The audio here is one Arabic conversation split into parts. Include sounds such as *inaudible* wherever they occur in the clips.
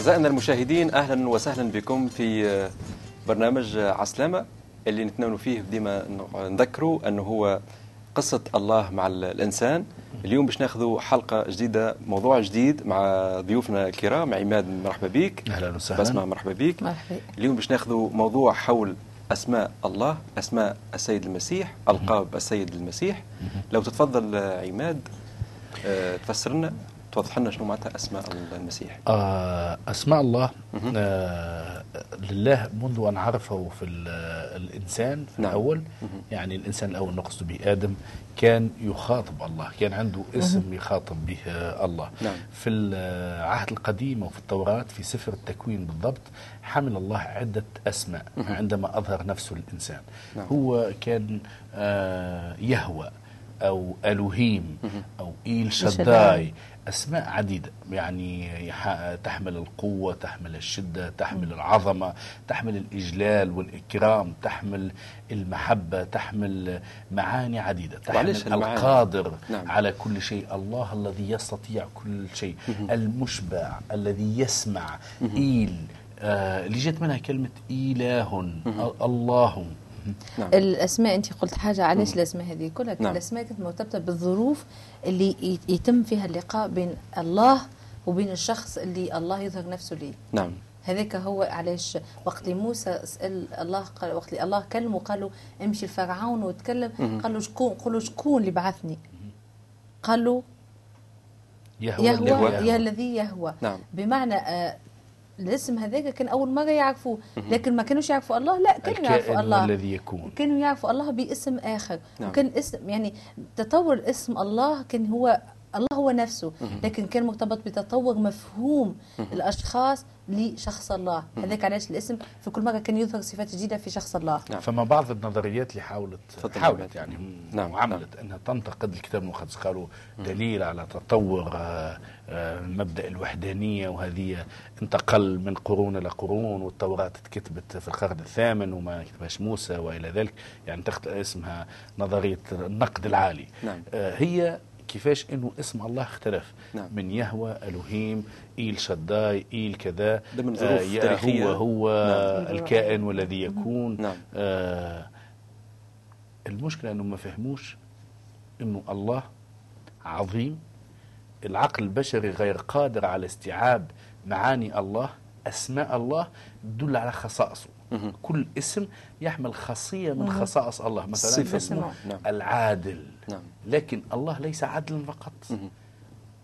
أعزائنا المشاهدين أهلا وسهلا بكم في برنامج عسلامة اللي نتناولوا فيه ديما نذكروا أنه هو قصة الله مع الإنسان. اليوم باش ناخذوا حلقة جديدة موضوع جديد مع ضيوفنا الكرام. عماد مرحبا بك. أهلا وسهلا. بسمة مرحبا بك. مرحبا اليوم باش ناخذوا موضوع حول أسماء الله أسماء السيد المسيح ألقاب السيد المسيح. لو تتفضل عماد آه، تفسر لنا. توضح لنا شنو معناتها أسماء المسيح؟ آه أسماء الله آه لله منذ أن عرفه في الإنسان في نعم. الأول. يعني الإنسان الأول نقصد به آدم كان يخاطب الله كان عنده اسم يخاطب به الله. نعم. في العهد القديم وفي التوراة في سفر التكوين بالضبط حمل الله عدة أسماء عندما أظهر نفسه للإنسان نعم. هو كان آه يهوى أو ألوهيم أو إيل شداي. أسماء عديدة. يعني تحمل القوة تحمل الشدة تحمل العظمة تحمل الإجلال والإكرام تحمل المحبة تحمل معاني عديدة. تحمل. القادر نعم. على كل شيء. الله الذي يستطيع كل شيء. المشبع الذي يسمع. إيل. آه اللي جت منها كلمة إله الله. نعم. الأسماء انت قلت حاجة علاش الأسماء هذه؟ كلها نعم. الأسماء كانت مرتبطة بالظروف اللي يت- يتم فيها اللقاء بين الله وبين الشخص اللي الله يظهر نفسه ليه. نعم. هذاك هو علاش وقت اللي موسى سأل الله قال وقت اللي الله كلمه قال له امشي لفرعون وتكلم قال له شكون؟ قال له شكون اللي بعثني؟ قال له يهوى, يهوى الذي يا الذي يهوى. نعم. بمعنى آه الاسم هذاك كان أول مره يعرفوه. لكن ما كانوش يعرفوا الله لا كانوا يعرفوا الله. الذي يكون. كانوا يعرفوا الله باسم آخر. نعم. وكان اسم يعني تطور اسم الله كان هو الله هو نفسه. لكن كان مرتبط بتطور مفهوم الأشخاص لشخص الله. هذاك علاش الاسم في كل مرة كان يظهر صفات جديدة في شخص الله. نعم. فما بعض النظريات اللي حاولت حاولت. يعني نعم، وعملت أنها تنتقد الكتاب المقدس قالوا دليل على تطور آه، آه، مبدأ الوحدانية وهذه انتقل من قرون إلى قرون والتوراة اتكتبت في القرن الثامن وما كتبهاش موسى وإلى ذلك. يعني تخت اسمها نظرية النقد العالي. نعم. آه، هي كيفاش إنه اسم الله اختلف نعم. من يهوى ألوهيم إيل شداي إيل كذا ده من ظروف آه، تاريخية. هو هو نعم. الكائن والذي يكون نعم. آه المشكلة أنه ما فهموش أنه الله عظيم العقل البشري غير قادر على استيعاب معاني الله أسماء الله تدل على خصائصه. كل اسم يحمل خاصية من خصائص الله. مثلا صفة. اسمه نعم. العادل. نعم. لكن الله ليس عدلا فقط.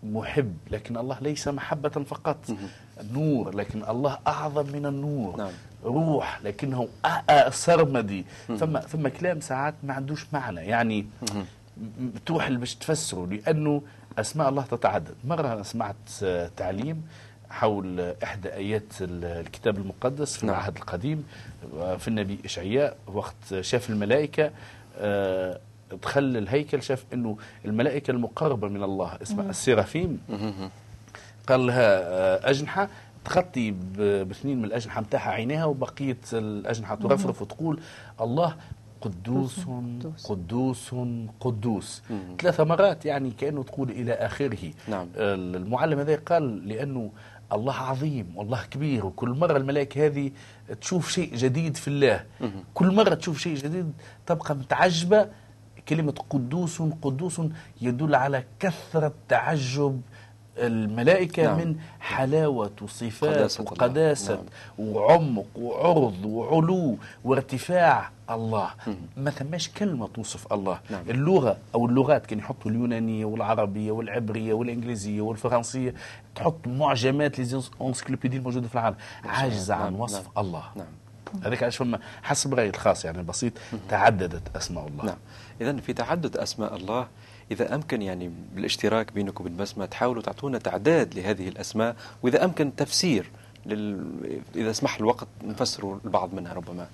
محب لكن الله ليس محبة فقط. نور لكن الله أعظم من النور. نعم. روح لكنه سرمدي ثم ثم كلام ساعات ما عندوش معنى. يعني تروح باش تفسره لأنه أسماء الله تتعدد. مرة أنا سمعت آه، تعليم حول إحدى آيات ال- الكتاب المقدس في نعم. العهد القديم آه، في النبي إشعياء وقت شاف الملائكة آه، دخل الهيكل شاف إنه الملائكة المقربة من الله اسمها السيرافيم. قال لها آه، أجنحة تغطي باثنين من الأجنحة متاعها عينيها وبقية الأجنحة ترفرف وتقول الله قدوس قدوس. قدوس قدوس ثلاث مرات يعني كأنه تقول إلى آخره نعم. المعلم هذا قال لأنه الله عظيم والله كبير وكل مرة الملائكة هذه تشوف شيء جديد في الله. كل مرة تشوف شيء جديد تبقى متعجبة. كلمة قدوس قدوس يدل على كثرة تعجب الملائكة نعم. نعم. من حلاوة وصفات قداسة. وقداسة نعم. نعم. وعمق وعرض وعلو وارتفاع الله ما ثماش كلمة توصف الله نعم. اللغة أو اللغات كان يحطوا اليونانية والعربية والعبرية والإنجليزية والفرنسية تحط معجمات للانسكلوبيديا الموجودة في العالم عاجزة عن نعم. وصف نعم. الله نعم. هذاك علاش فما حسب رأيي الخاص يعني البسيط تعددت أسماء الله نعم إذا في تعدد أسماء الله إذا أمكن يعني بالاشتراك بينك وبين بسمة تحاولوا تعطونا تعداد لهذه الأسماء وإذا أمكن تفسير لل... إذا سمح الوقت نفسر البعض منها ربما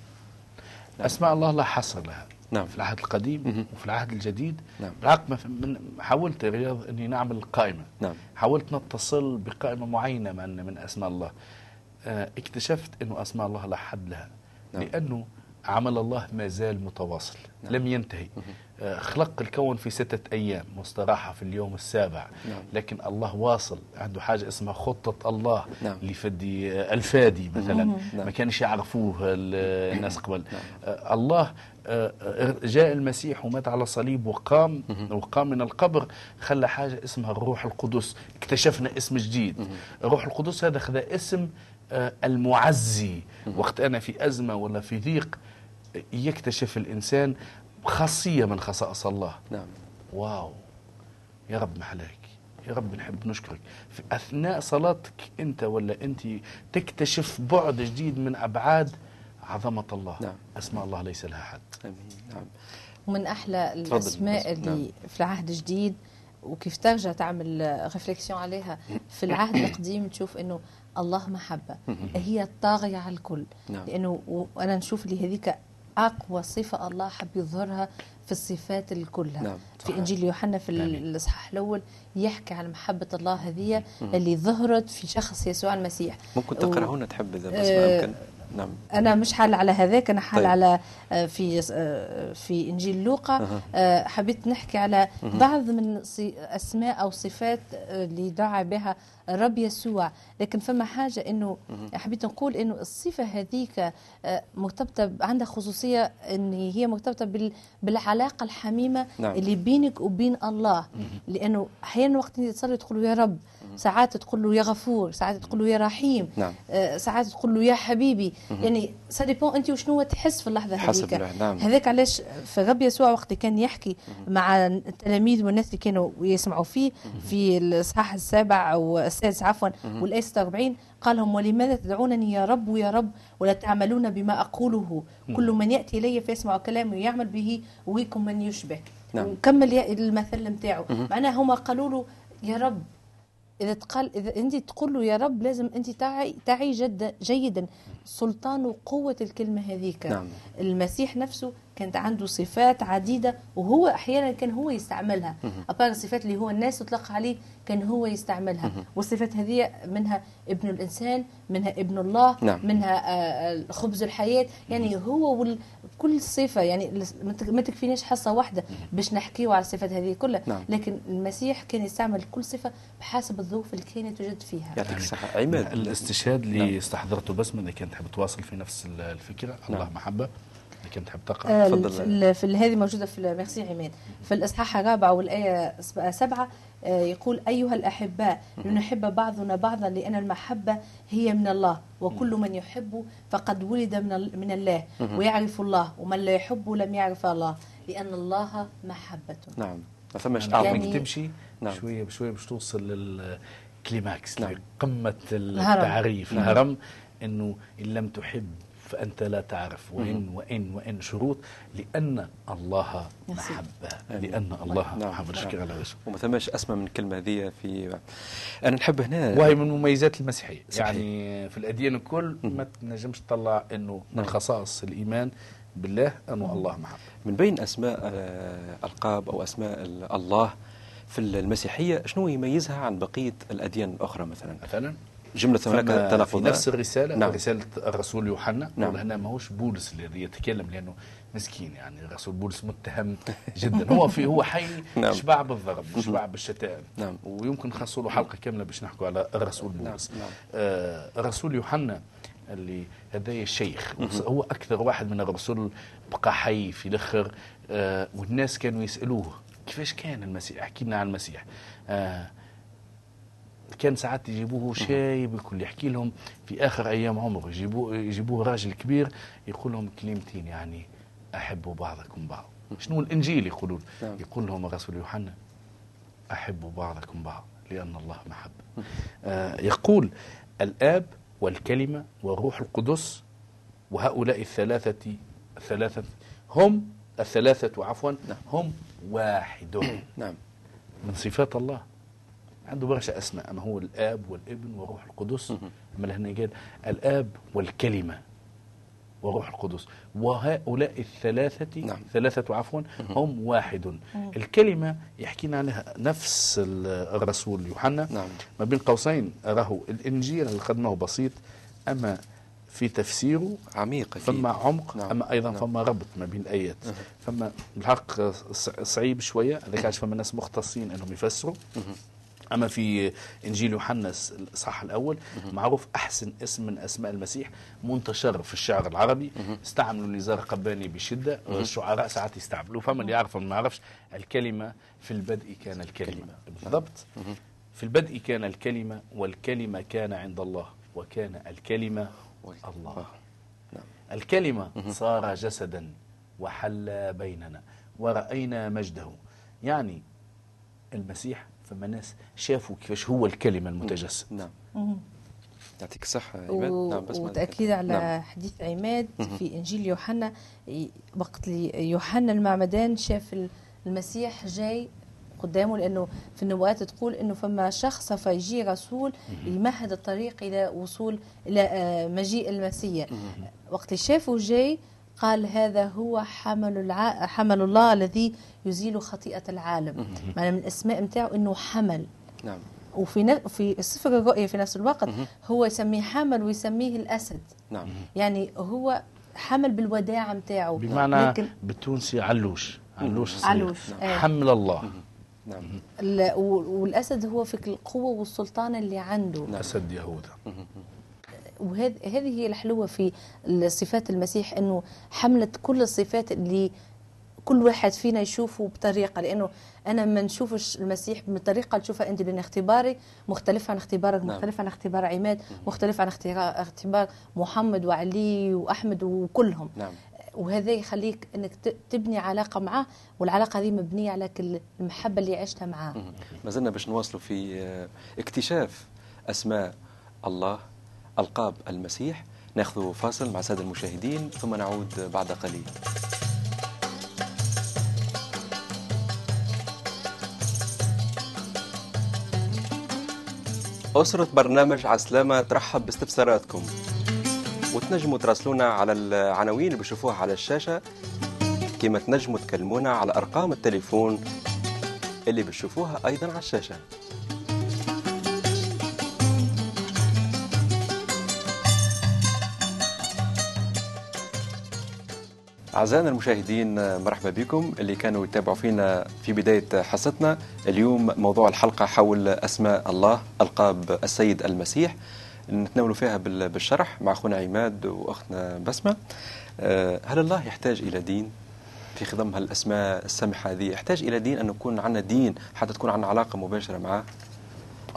أسماء الله لا حصر لها نعم. في العهد القديم مهم. وفي العهد الجديد نعم. بالعكس حاولت يا رياض إني نعمل قائمة نعم. حاولت نتصل بقائمة معينة من من أسماء الله آه، اكتشفت إنه أسماء الله لا حد لها نعم. لأنه عمل الله ما زال متواصل لم ينتهي آه، خلق الكون في ستة أيام واستراح في اليوم السابع. نعم. لكن الله واصل عنده حاجة اسمها خطة الله نعم. لفدي الفادي مثلا. نعم. ما كانش يعرفوه ال- الناس قبل. آه، الله آه، آه، جاء المسيح ومات على صليب وقام. وقام من القبر خلى حاجة اسمها الروح القدس. اكتشفنا اسم جديد. الروح القدس هذا خذا اسم المعزي. وقت أنا في أزمة ولا في ضيق يكتشف الإنسان خاصية من خصائص الله. نعم. واو. يا رب محلاك يا رب نحب نشكرك. في أثناء صلاتك أنت ولا أنت تكتشف بعد جديد من أبعاد عظمة الله. نعم. أسماء الله ليس لها حد آمين. نعم. ومن أحلى تفضل، الأسماء بس- اللي نعم. في العهد الجديد وكيف ترجع تعمل ريفليكسيون عليها في العهد *coughs* القديم تشوف إنه الله محبة. هي الطاغية على الكل. نعم. لأنه وأنا نشوف اللي هذيك أقوى صفة الله حب يظهرها في الصفات كلها. نعم، في. إنجيل يوحنا في آمين. الإصحاح الأول يحكي عن محبة الله هذه اللي ظهرت في شخص يسوع المسيح. ممكن تقرأ هنا تحب إذا بس آه، ما امكن نعم. أنا مش حال على هذاك أنا حال طيب. على آه، في آه، في إنجيل لوقا. آه، حبيت نحكي على بعض من أسماء أو صفات آه، اللي دعا بها الرب يسوع. لكن فما حاجة إنه حبيت نقول إنه الصفة هذيك مرتبطة عندها خصوصية إن هي مرتبطة بال- بالعلاقة الحميمة نعم. اللي بينك وبين الله. لأنه أحيانا وقت تصلي تقول يا رب ساعات تقول له يا غفور ساعات تقول له يا رحيم. نعم. آه، ساعات تقول له يا حبيبي. يعني سا ديبون أنت وشنو تحس في اللحظة هذيك. نعم. هذاك علاش في الرب يسوع وقت كان يحكي مع التلاميذ والناس اللي كانوا يسمعوا فيه في الاصحاح السابع أو السادس عفوا والآية 46 قال لهم ولماذا تدعونني يا رب يا رب؟ ولا تعملون بما أقوله. كل من يأتي إلي فيسمع كلامي ويعمل به ويكم من يشبه. نعم. وكمل المثل نتاعو معناها هما قالوا له يا رب. إذا تقال إذا انت تقول له يا رب لازم انت تعي تعي جد جيدا سلطان وقوه الكلمة هذيك نعم. المسيح نفسه كانت عنده صفات عديدة وهو أحيانا كان هو يستعملها. ابار الصفات اللي هو الناس تطلق عليه كان هو يستعملها. والصفات هذه منها ابن الإنسان منها ابن الله نعم. منها آه، خبز الحياة. يعني هو وال... كل صفة يعني ما تك- ما تكفيناش حصة واحدة باش نحكيو على الصفات هذه كلها. نعم. لكن المسيح كان يستعمل كل صفة بحسب الظروف اللي كانت توجد فيها. يعطيك الصحة. عماد. الاستشهاد اللي نعم. استحضرته بسمة إذا كانت تحب تواصل في نفس الفكرة. الله نعم. محبة. كانت تحب تقرأ آه، تفضل. في, هذه موجودة في ميرسي عماد في الإصحاح الرابع والآية سب- سبعه آه، يقول أيها الأحباء لنحب بعضنا بعضا لأن المحبة هي من الله وكل من يحب فقد ولد من من الله ويعرف الله ومن لا يحب لم يعرف الله لأن الله محبة نعم ما فماش يعني أعظم يعني- تمشي نعم. شوية بشوية باش توصل للكليماكس نعم. لقمة الهرم. التعريف نعم. الهرم إنه إن لم تحب فأنت لا تعرف وإن وإن وإن شروط لأن الله. محبة. لأن الله نعم. محبة نعم. شكرا على وجهك وما ثماش أسمى من الكلمة هذه في أنا نحب هنا وهي من مميزات المسيحية صحيح. يعني في الأديان الكل ما تنجمش تطلع أنه من نعم. خصائص الإيمان بالله أنه الله محبة من بين أسماء آه، ألقاب أو أسماء ال- الله في المسيحية شنو يميزها عن بقية الأديان الأخرى مثلا مثلا جملة هناك في نفس الرسالة نعم. نعم. رسالة الرسول يوحنا نعم. نعم. هنا ماهوش بولس الذي يتكلم لأنه مسكين يعني الرسول بولس متهم *laughs* جدا هو في هو حي نعم. شبع بالضرب شبع بالشتائم نعم. ويمكن نخصوا له حلقة كاملة باش نحكوا على الرسول نعم. بولس نعم. آه الرسول يوحنا اللي هذايا الشيخ هو أكثر واحد من الرسل بقى حي في الآخر آه والناس كانوا يسألوه كيفاش كان المسيح احكي لنا عن المسيح آه كان ساعات يجيبوه شايب الكل يحكي لهم. في آخر أيام عمره يجيبوه يجيبوه راجل كبير يقول لهم كلمتين يعني احبوا بعضكم بعض. شنو الإنجيل يقولون؟ نعم. يقول لهم الرسول يوحنا احبوا بعضكم بعض لأن الله محبه آه يقول الآب والكلمة والروح القدس وهؤلاء الثلاثة الثلاثة هم الثلاثة عفوا هم واحد نعم. من صفات الله. عنده برشا اسماء أما هو الآب والابن والروح القدس. أما هنا قال الآب والكلمة وروح القدس. وهؤلاء الثلاثة نعم. ثلاثة عفوا هم واحد. الكلمة يحكينا عنها نفس ال- الرسول يوحنا. نعم. ما بين قوسين راهو الإنجيل اللي قدمه بسيط أما في تفسيره عميق أكيد. فما عمق نعم. أما أيضا نعم. فما ربط ما بين الآيات. فما بالحق ص- صعيب شوية هذاك علاش فما ناس مختصين إنهم يفسروا. أما في إنجيل يوحنا الاصحاح الأول معروف أحسن اسم من أسماء المسيح منتشر في الشعر العربي. استعملوا نزار قباني بشدة الشعراء ساعات يستعملوه. فما اللي يعرف ما يعرفش الكلمة في البدء كان الكلمة. بالضبط. في البدء كان الكلمة والكلمة كان عند الله وكان الكلمة الله. نعم. الكلمة صار جسدا وحل بيننا ورأينا مجده. يعني المسيح فما ناس شافوا كيفاش هو الكلمة المتجسد. نعم. يعطيك الصحة عماد و- نعم بس وتأكيد على نعم. حديث عماد في إنجيل يوحنا وقت اللي يوحنا المعمدان شاف ال- المسيح جاي قدامه لأنه في النبوات تقول أنه فما شخص سوف يجي رسول يمهد الطريق إلى وصول إلى آه، مجيء المسيح. وقت اللي شافه جاي قال هذا هو حمل الع... حمل الله الذي يزيل خطيئة العالم. معنى من الأسماء متاعه أنه حمل. نعم. وفي ن... في سفر الرؤيا في نفس الوقت هو يسميه حمل ويسميه الأسد. نعم. يعني هو حمل بالوداع متاعه. بمعنى لكن بالتونسي علوش. علوش صغير. علوش، آه. حمل الله. نعم. والأسد هو في القوة والسلطان اللي عنده. أسد يهوذا. وهذه هذه هي الحلوة في صفات المسيح إنه حملت كل الصفات اللي كل واحد فينا يشوفه بطريقة لأنه أنا ما نشوفش المسيح بالطريقة اللي تشوفها أنت لأن اختباري مختلف عن اختبارك نعم. مختلف عن اختبار عماد مختلف عن اختبار محمد وعلي وأحمد وكلهم. نعم. وهذا يخليك إنك تبني علاقة معه والعلاقة هذه مبنية على كل المحبة اللي عشتها معاه. ما زلنا باش نواصلوا في آه، اكتشاف أسماء الله ألقاب المسيح. ناخذ فاصل مع السادة المشاهدين ثم نعود بعد قليل. أسرة برنامج عسلامة ترحب باستفساراتكم. وتنجموا تراسلونا على العناوين اللي بتشوفوها على الشاشة كما تنجموا تكلمونا على أرقام التليفون اللي بتشوفوها أيضا على الشاشة. أعزائنا المشاهدين مرحبا بكم. اللي كانوا يتابعوا فينا في بداية حصتنا اليوم موضوع الحلقة حول أسماء الله ألقاب السيد المسيح. نتناولوا فيها بال- بالشرح مع أخونا عماد وأختنا بسمة. آه، هل الله يحتاج إلى دين؟ في خضم هالأسماء السمحة هذه يحتاج إلى دين أن يكون عندنا دين حتى تكون عندنا علاقة مباشرة معه؟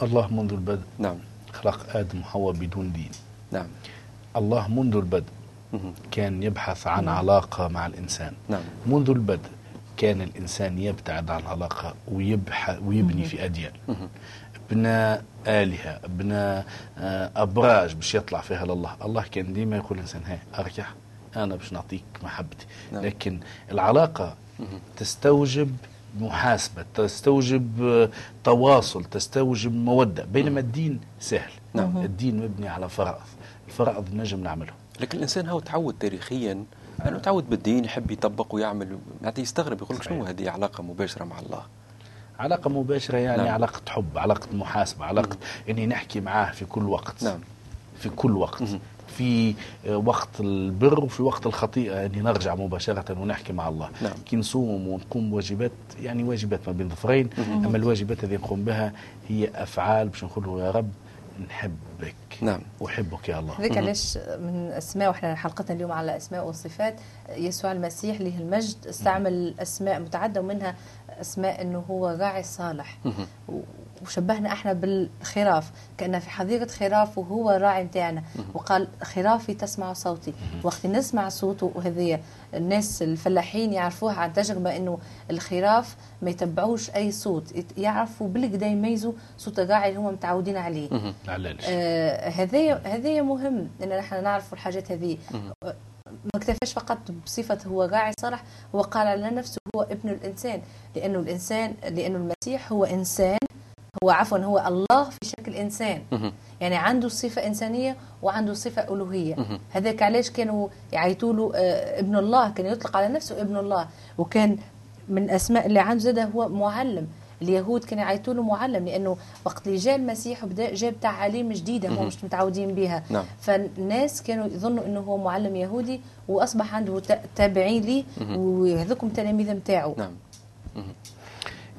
الله منذ البدء. نعم. خلق آدم وحواء بدون دين. نعم. الله منذ البدء. كان يبحث عن علاقة مع الإنسان. نعم. منذ البدء كان الإنسان يبتعد عن العلاقة ويبحث ويبني في أديان. بنى آلهة بنى آه، أبراج باش يطلع فيها لله. الله كان ديما يقول الإنسان هاي أرجع أنا باش نعطيك محبتي. نعم. لكن العلاقة تستوجب محاسبة تستوجب آه، تواصل تستوجب مودة. بينما الدين سهل. نعم. الدين مبني على فرائض. الفرائض نجم نعمله. لكن الإنسان هو تعود تاريخيا انه تعود بالدين يحب يطبق ويعمل يعني يستغرب يقول لك شنو. هذه علاقة مباشرة مع الله علاقة مباشرة يعني نعم. علاقة حب علاقة محاسبة علاقة إني نحكي معاه في كل وقت نعم. في كل وقت مهم. في آه، وقت البر وفي وقت الخطيئة أني نرجع مباشرة ونحكي مع الله نعم. كي نصوم ونقوم بواجبات يعني واجبات ما بين ظفرين أما الواجبات التي نقوم بها هي أفعال باش نقول له يا رب نحبك. نعم. أحبك يا الله. هذاك علاش من أسماء وإحنا حلقتنا اليوم على أسماء وصفات. يسوع المسيح له المجد استعمل أسماء متعددة ومنها أسماء إنه هو راعي صالح. وشبهنا إحنا بالخراف كأن في حظيره خراف وهو راعي نتاعنا وقال خرافي تسمع صوتي. وقت نسمع صوته وهذه الناس الفلاحين يعرفوها عن تجربة إنه الخراف ما يتبعوش أي صوت. يعرفوا بالكدا يميزوا صوت الراعي اللي هم متعودين عليه. آه، هذايا هذايا مهم إن نحن نعرف الحاجات هذه. آه، ما اكتفاش فقط بصفة هو راعي صالح هو قال على نفسه هو ابن الإنسان. لأنه الإنسان لأنه المسيح هو إنسان هو عفوا هو الله في شكل إنسان. مهم. يعني عنده صفة إنسانية وعنده صفة ألوهية. هذاك علاش كانوا يعيطوا له ابن الله كان يطلق على نفسه ابن الله. وكان من الأسماء اللي عنده زاد هو معلم. اليهود كانوا يعيطوا له معلم لأنه وقت اللي جاء المسيح وبدأ جاب تعاليم جديدة هم مش متعودين بها نعم. فالناس كانوا يظنوا إنه هو معلم يهودي وأصبح عنده تا- تابعين ليه وهذوكم تلاميذ نتاعو نعم.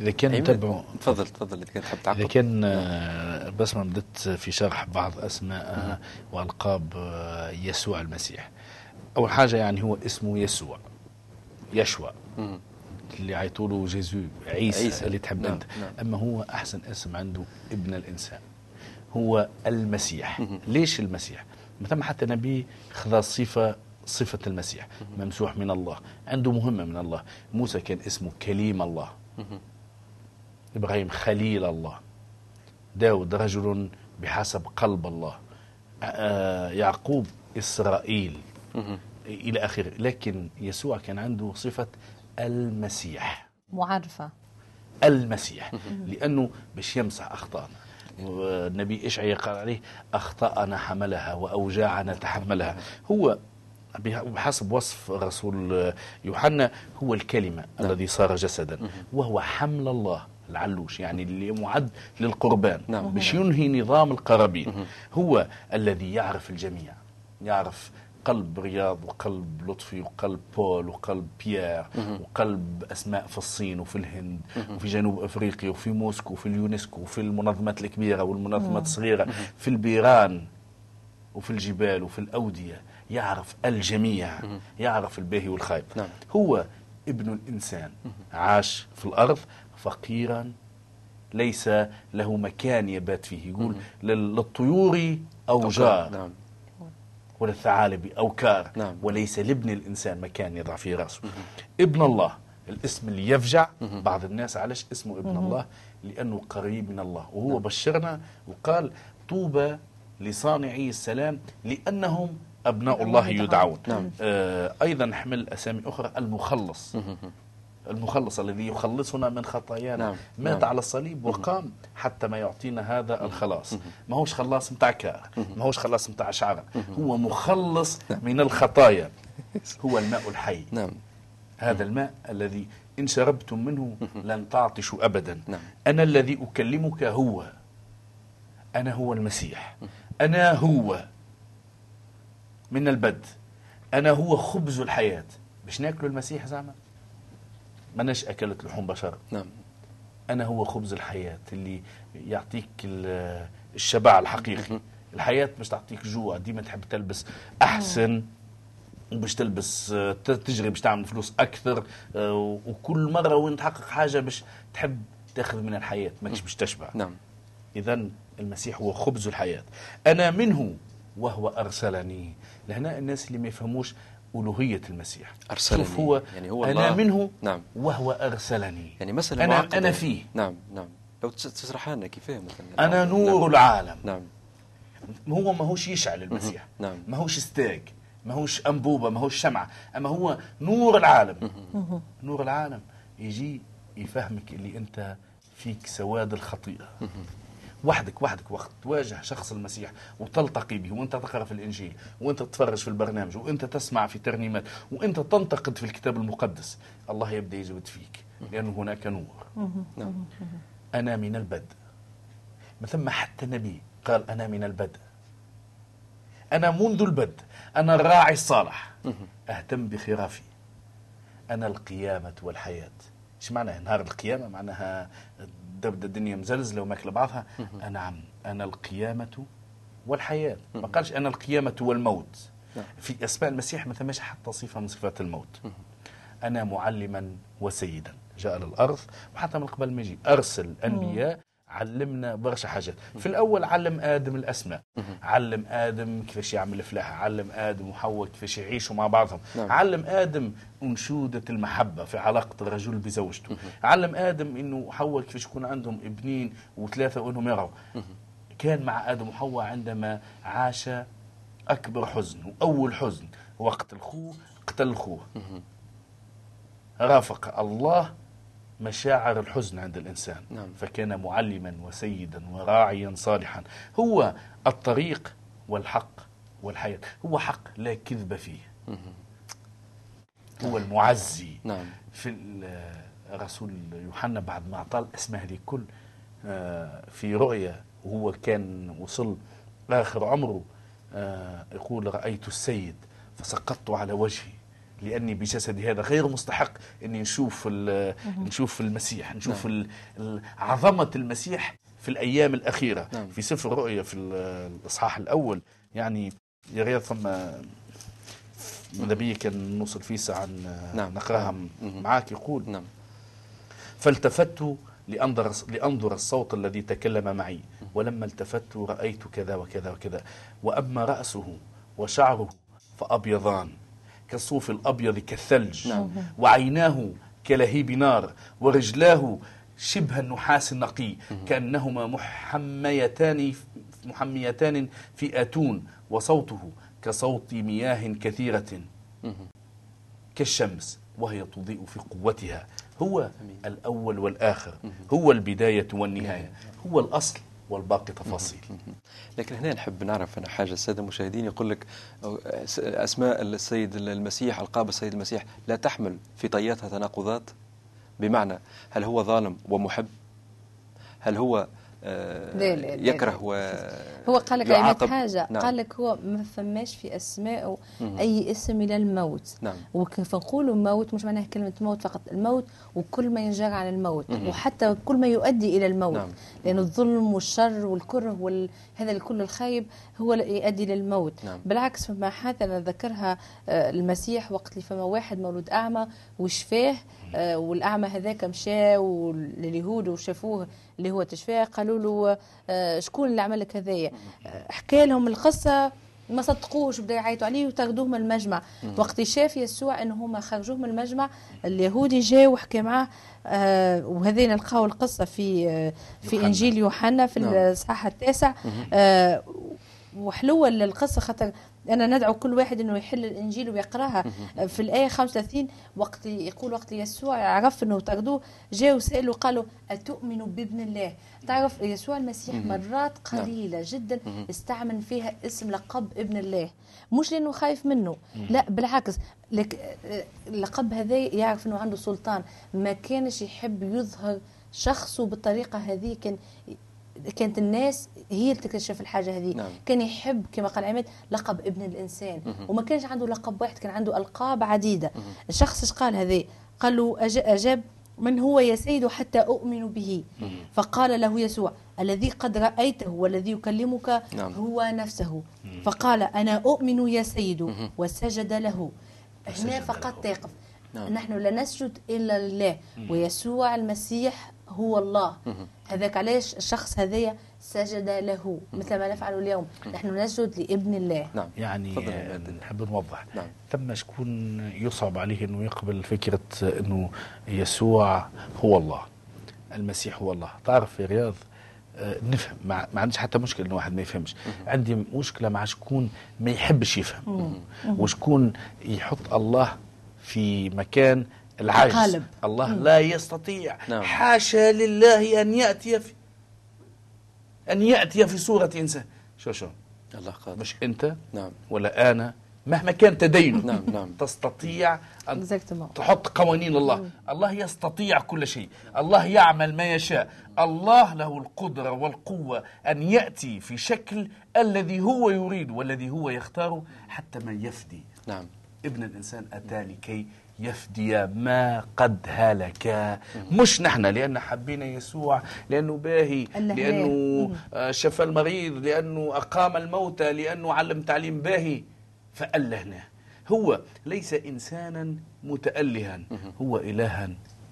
إذا كان أيمن، نتبعوا تفضل تفضل إذا كنت تحب إذا تعقب كان آه، بس ما بدت في شرح بعض أسماء آه، وألقاب آه، يسوع المسيح. أول حاجة يعني هو اسمه يسوع يشوع. مم. اللي عيطوا له جيزو عيسى, عيسى. اللي تحب نعم، أنت. نعم. أما هو أحسن اسم عنده ابن الإنسان. هو المسيح. ليش المسيح؟ ما ثم حتى نبي خذ صفة صفة المسيح. ممسوح من الله. عنده مهمة من الله. موسى كان اسمه كليم الله. إبراهيم خليل الله. داود رجل بحسب قلب الله. آه، يعقوب إسرائيل. إلى آخره. لكن يسوع كان عنده صفة المسيح. معرفة. المسيح. لأنه باش يمسح أخطائنا والنبي إشعيا قال عليه أخطأنا حملها وأوجاعنا تحملها. هو بح- بحسب وصف رسول يوحنا هو الكلمة الذي صار جسدا. وهو حمل الله. العلوش يعني اللي معد للقربان نعم. باش ينهي نظام القرابين. هو الذي يعرف الجميع يعرف قلب رياض وقلب لطفي وقلب بول وقلب بيير وقلب أسماء في الصين وفي الهند وفي جنوب أفريقيا وفي موسكو وفي اليونسكو وفي المنظمات الكبيرة والمنظمات الصغيرة في البيران وفي الجبال وفي الأودية يعرف الجميع يعرف الباهي والخايب. نعم. هو ابن الإنسان عاش في الأرض فقيرا ليس له مكان يبات فيه. يقول لل- للطيور أوجار نعم. وللثعالب أوكار نعم. وليس لابن الإنسان مكان يضع فيه رأسه. ابن الله الاسم اللي يفجع بعض الناس علاش اسمه ابن الله؟ لأنه قريب من الله. وهو بشرنا وقال طوبى لصانعي السلام لأنهم أبناء الله يدعون. نعم. آه أيضا نحمل أسامي أخرى المخلص. المخلص الذي يخلصنا من خطايانا. نعم. مات نعم. على الصليب وقام حتى ما يعطينا هذا الخلاص. ما هوش خلاص متاع كار ما هوش خلاص متاع شعر هو مخلص من الخطايا. *laughs* هو الماء الحي. نعم. هذا الماء الذي إن شربتم منه لن تعطشوا أبدا. نعم. أنا الذي أكلمك هو. أنا هو المسيح. أنا هو. من البد. أنا هو خبز الحياة. باش ناكلوا المسيح زعما؟ ماناش أكلت لحوم بشر. نعم. أنا هو خبز الحياة اللي يعطيك ال- الشبع الحقيقي. الحياة مش تعطيك جوع. ديما تحب تلبس أحسن وباش تلبس تجري باش تعمل فلوس أكثر آه، وكل مرة وين تحقق حاجة باش تحب تاخذ من الحياة. ماكش باش تشبع. نعم. إذا المسيح هو خبز الحياة. أنا منه وهو أرسلني. لهنا الناس اللي ما يفهموش ألوهية المسيح. أرسلني. شوف هو يعني هو أنا الله. منه نعم. وهو أرسلني. يعني مسألة أنا معقدة. أنا فيه. نعم نعم. لو تشرح لنا كيفاه مثلا أنا نعم. نور نعم. العالم. نعم. هو ما هوش يشعل المسيح. نعم. ما هوش ستاج ما هوش أنبوبة ما هوش شمعة أما هو نور العالم. نور العالم. يجي يفهمك اللي أنت فيك سواد الخطيئة. وحدك وحدك وقت تواجه شخص المسيح وتلتقي به وانت تقرأ في الإنجيل وانت تتفرج في البرنامج وانت تسمع في ترنيمات وانت تنتقد في الكتاب المقدس. الله يبدأ يجود فيك لأنه هناك نور. نعم. أنا من البدء. ما ثم حتى نبي قال أنا من البدء. أنا منذ البدء. أنا الراعي الصالح. أهتم بخرافي. أنا القيامة والحياة. إيش معناها؟ نهار القيامة معناها تبدا الدنيا مزلزلة وماكلة بعضها نعم أنا القيامة والحياة. ما قالش أنا القيامة والموت. نعم. في أسماء المسيح ما ثماش حتى صفة من صفات الموت. أنا معلما وسيدا. جاء للأرض وحتى من قبل ما يجي أرسل أنبياء علمنا برشا حاجات. في الأول علم آدم الأسماء. علم آدم كيفاش يعمل فلاحة علم آدم وحواء كيفاش يعيشوا مع بعضهم. نعم. علم آدم أنشودة المحبة في علاقة الرجل بزوجته. علم آدم أنه حواء كيفاش يكون عندهم ابنين وثلاثة وأنهم يرعوا كان مع آدم وحواء عندما عاش أكبر حزن وأول حزن. وقت الخوه قتل خوه رافق الله مشاعر الحزن عند الإنسان. نعم. فكان معلما وسيدا وراعيا صالحا. هو الطريق والحق والحياة. هو حق لا كذب فيه. هو المعزي. نعم. في ال- رسول يوحنا بعد ما أعطى الأسماء هذه كل آه، في رؤيا وهو كان وصل آخر عمره آه، يقول رأيت السيد فسقطت على وجهي. لأني بجسدي هذا غير مستحق إني نشوف نشوف المسيح نشوف ال- عظمة المسيح في الأيام الأخيرة نعم. في سفر الرؤيا في ال- الإصحاح الأول يعني يا رياض ثم ماذا بيا كان نوصل فيه ساعة نعم. نقرأها نعم. معاك يقول نعم فالتفت لأنظر, لأنظر الصوت الذي تكلم معي ولما التفت رأيت كذا وكذا وكذا وأما رأسه وشعره فأبيضان كالصوف الأبيض كالثلج. نعم. وعيناه كلهيب نار ورجلاه شبه النحاس النقي. كأنهما محميتان محميتان في آتون وصوته كصوت مياه كثيرة. كالشمس وهي تضيء في قوتها. هو الأول والآخر. هو البداية والنهاية. هو الأصل. والباقي تفاصيل. لكن هنا نحب نعرف أنا حاجة السادة المشاهدين يقول لك أسماء السيد المسيح ألقاب السيد المسيح لا تحمل في طياتها تناقضات؟ بمعنى هل هو ظالم ومحب؟ هل هو آه،. يكره و هو قال لك؟ حاجة نعم. قال لك هو ما فماش في مهم. أي اسم إلى الموت نعم وكيف نقولوا موت مش معناها كلمة موت فقط الموت وكل ما ينجر عن الموت مهم. وحتى كل ما يؤدي إلى الموت نعم. لأن الظلم والشر والكره وال... هذا الكل الخايب هو يؤدي للموت نعم. بالعكس فما حادثة ذكرها آه، المسيح وقت اللي فما واحد مولود أعمى وشفاه آه، والأعمى هذاك مشى لليهود وشافوه اللي هو تشفاه قالوا له آه، شكون اللي عمل لك هذايا؟ آه، حكى لهم القصة ما صدقوش بدا يعيطوا عليه وتاخذوه من المجمع. وقت شاف يسوع إن هما خرجوه من المجمع اليهودي جاء وحكى معاه آه وهذه نلقاو القصة في آه في يوحنا. إنجيل يوحنا في نعم. الاصحاح التاسع. آه وحلوة للقصه خاطر أنا ندعو كل واحد إنه يحل الإنجيل ويقرأها. آه، في الآية 35 وقت يقول وقت يسوع عرف انه طردوه جاءوا سالوا قالوا أتؤمن بابن الله؟ تعرف يسوع المسيح مرات قليلة جدا استعمل فيها اسم لقب ابن الله. مش لأنه خايف منه. لا بالعكس. لك آه، اللقب هذا يعرف إنه عنده سلطان. ما كانش يحب يظهر شخصه بالطريقة هذه كان كانت الناس هي اللي تكتشف الحاجة هذه. نعم. كان يحب كما قال عماد لقب ابن الإنسان. وما كانش عنده لقب واحد كان عنده ألقاب عديدة. الشخص إيش قال هذا قال له أج- أجاب من هو يا سيد حتى أؤمن به؟ فقال له يسوع الذي قد رأيته والذي يكلمك نعم. هو نفسه. فقال أنا أؤمن يا سيد. وسجد له. هنا فقط. تقف. نعم. نحن لا نسجد إلا لله. ويسوع المسيح هو الله. هذاك علاش الشخص هذايا سجد له مثل ما نفعل اليوم. نحن نسجد لابن الله. نعم. يعني. نحب نوضح. نعم. ثم شكون يصعب عليه إنه يقبل فكرة إنه يسوع هو الله؟ المسيح هو الله. تعرف يا رياض آه، نفهم. ما ما عنديش حتى مشكلة إنه واحد ما يفهمش. عندي مشكلة مع شكون ما يحبش يفهم. وشكون يحط الله في مكان العجز. قالب. الله لا يستطيع. نعم. حاشا لله أن يأتي في أن يأتي في صورة إنسان. شو شو؟ الله قادر. مش أنت نعم. ولا أنا. مهما كان تدينك نعم نعم. تستطيع أن Exactement. تحط قوانين الله. الله يستطيع كل شيء. الله يعمل ما يشاء. الله له القدرة والقوة أن يأتي في شكل الذي هو يريد والذي هو يختاره حتى ما يفدي. نعم. ابن الإنسان أتى لكي يفدي ما قد هلك. مش نحن لأن حبينا يسوع لأنه باهي لأنه آه، شفى المريض لأنه أقام الموتى لأنه علم تعليم باهي. فألهناه هو ليس إنسانا متألها هو إلها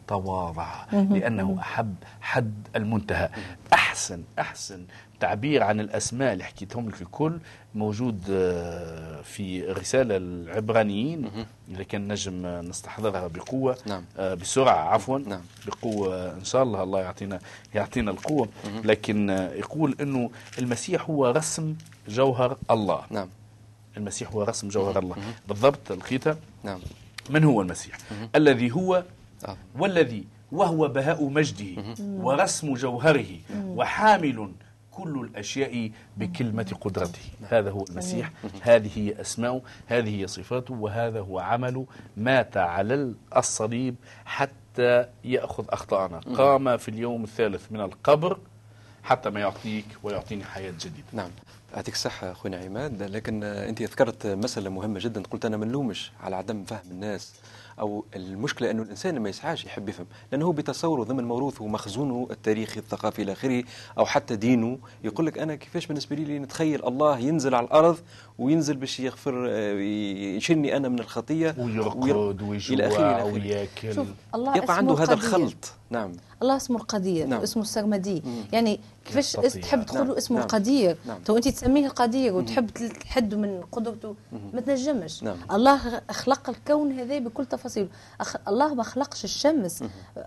تواضع لأنه أحب حد المنتهى. أحسن أحسن. تعبير عن الأسماء اللي حكيتهم لك الكل موجود آه، في رسالة العبرانيين اللي كان نجم نستحضرها بقوة نعم. آه، بسرعة عفوا نعم. بقوة إن شاء الله الله يعطينا يعطينا القوة. لكن آه، يقول أنه المسيح هو رسم جوهر الله. نعم. المسيح هو رسم جوهر الله. بالضبط لقيتها نعم. من هو المسيح؟ الذي هو آه. والذي وهو بهاء مجده. ورسم جوهره. وحامل كل الأشياء بكلمة قدرته. هذا هو المسيح هذه هي أسماؤه هذه هي صفاته وهذا هو عمله. مات على الصليب حتى يأخذ أخطاءنا. قام في اليوم الثالث من القبر حتى ما يعطيك ويعطيني حياة جديدة. نعم. يعطيك الصحة أخونا عماد لكن أنت ذكرت مسألة مهمة جدا. قلت أنا ما نلومش على عدم فهم الناس. أو المشكلة انه الإنسان ما يسعاش يحب يفهم لأنه هو بتصوره ضمن موروثه ومخزونه التاريخي الثقافي إلى آخره أو حتى دينه. يقول لك أنا كيفاش بالنسبة لي نتخيل الله ينزل على الأرض وينزل باش يغفر آه، يشني أنا من الخطية ويرقد ويجوع ويأكل. شوف الله يبقى عنده هذا الخلط. نعم. الله اسمه القدير نعم. اسمه السرمدي يعني كيفاش تحب تقول نعم. اسمه نعم. القدير؟ نعم. تو أنت تسميه القدير وتحب تحد من قدرته. ما تنجمش. نعم. الله خلق الكون هذا بكل تفاصيله. أخ... الله ما خلقش الشمس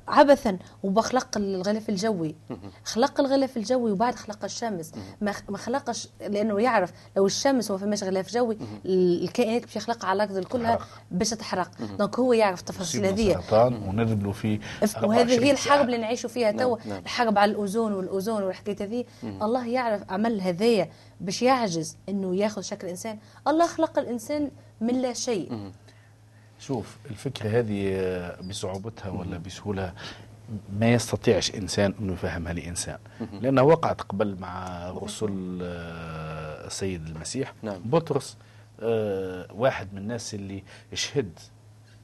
عبثا وبخلق الغلاف الجوي. خلق الغلاف الجوي وبعد خلق الشمس. ما خلقش لأنه يعرف لو الشمس وما فماش غلاف جوي الكائنات باش يخلقها على الأرض كلها باش تحرق. دونك هو يعرف التفاصيل هذه. ونذبلوا في وهذه هي الحرب اللي نعيشوا فيها نعم. توا. نعم. الحرب على الأوزون والأوزون والحكاية هذه. الله يعرف عمل هذايا باش يعجز إنه ياخذ شكل إنسان. الله خلق الإنسان من لا شيء. شوف الفكرة هذه بصعوبتها ولا بسهولها ما يستطيعش إنسان إنه يفهمها لإنسان. لأنها وقعت قبل مع رسل آه، السيد المسيح نعم. بطرس. آه، واحد من الناس اللي شهد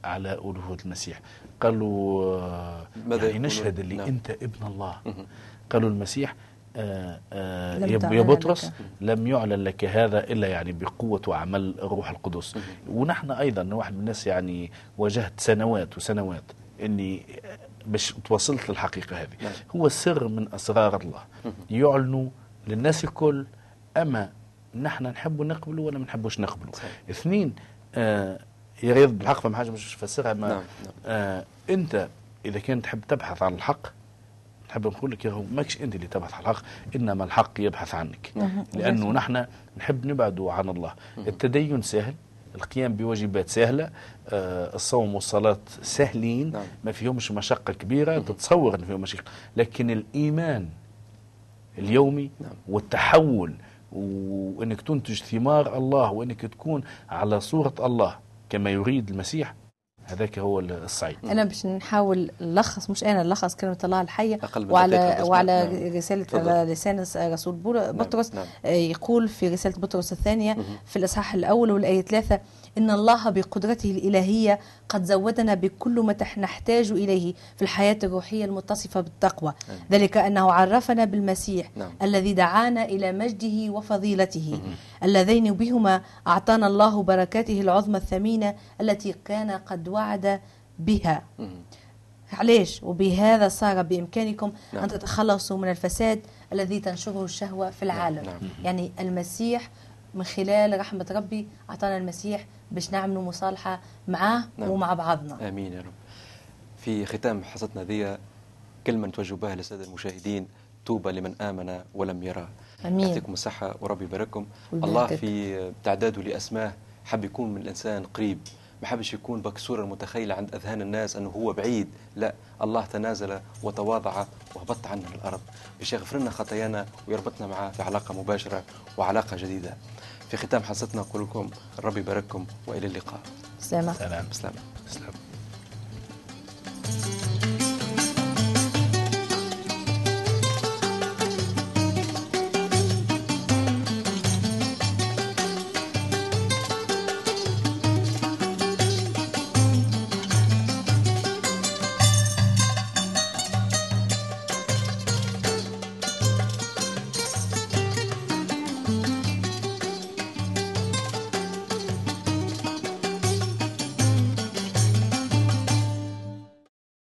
على ألوهة المسيح. قالوا آه، يعني نشهد اللي نعم. أنت ابن الله. قالوا المسيح آه آه يا بطرس لم يعلن لك هذا إلا يعني بقوة وعمل الروح القدس. ونحن أيضا واحد من الناس يعني واجهت سنوات وسنوات إني باش توصلت للحقيقه هذه. نعم. هو سر من أسرار الله. يعلنوا للناس الكل أما نحن نحب نقبله ولا ما نحبوش نقبله. اثنين آه يا رياض بالحق فما حاجة مش فسرها ما نعم. نعم. آه أنت إذا كنت تحب تبحث عن الحق نحب نقول لك يا ماكش أنت اللي تبحث عن الحق إنما الحق يبحث عنك نعم. لأنه نحن نحب نبعد عن الله التدين سهل القيام بواجبات سهلة آه الصوم والصلاة سهلين نعم. ما فيهمش مشقة كبيرة تتصور إن فيهم مشاكل لكن الإيمان اليومي نعم. والتحول وإنك تنتج ثمار الله وإنك تكون على صورة الله كما يريد المسيح هذاك هو الصعيد أنا باش نحاول نلخص مش أنا نلخص كلمة الله الحية وعلى وعلى نعم. رساله على لسان رسول بطرس نعم. نعم. يقول في رسالة بطرس الثانية في الإصحاح الأول والآية ثلاثة إن الله بقدرته الإلهية قد زودنا بكل ما نحتاج إليه في الحياة الروحية المتصفة بالتقوى نعم. ذلك أنه عرفنا بالمسيح نعم. الذي دعانا إلى مجده وفضيلته اللذين بهما أعطانا الله بركاته العظمى الثمينة التي كان قد وعد بها علاش وبهذا صار بإمكانكم نعم. أن تتخلصوا من الفساد الذي تنشره الشهوة في نعم. العالم نعم. يعني المسيح من خلال رحمة ربي أعطانا المسيح باش نعملوا مصالحة معاه نعم. ومع بعضنا. آمين يا رب. في ختام حصتنا ذي كلمة نتوجه بها للسادة المشاهدين طوبى لمن آمن ولم يرى. آمين. يعطيكم الصحة وربي يبارككم. الله في تعداده لاسماه حب يكون من الإنسان قريب ما حبش يكون بك صورة المتخيلة عند أذهان الناس أنه هو بعيد. لا الله تنازل وتواضع وهبط عنا الأرض باش يغفر لنا خطايانا ويربطنا معاه في علاقة مباشرة وعلاقة جديدة. في ختام حصتنا أقول لكم الرب يبارككم وإلى اللقاء. سلام سلام. سلام, سلام.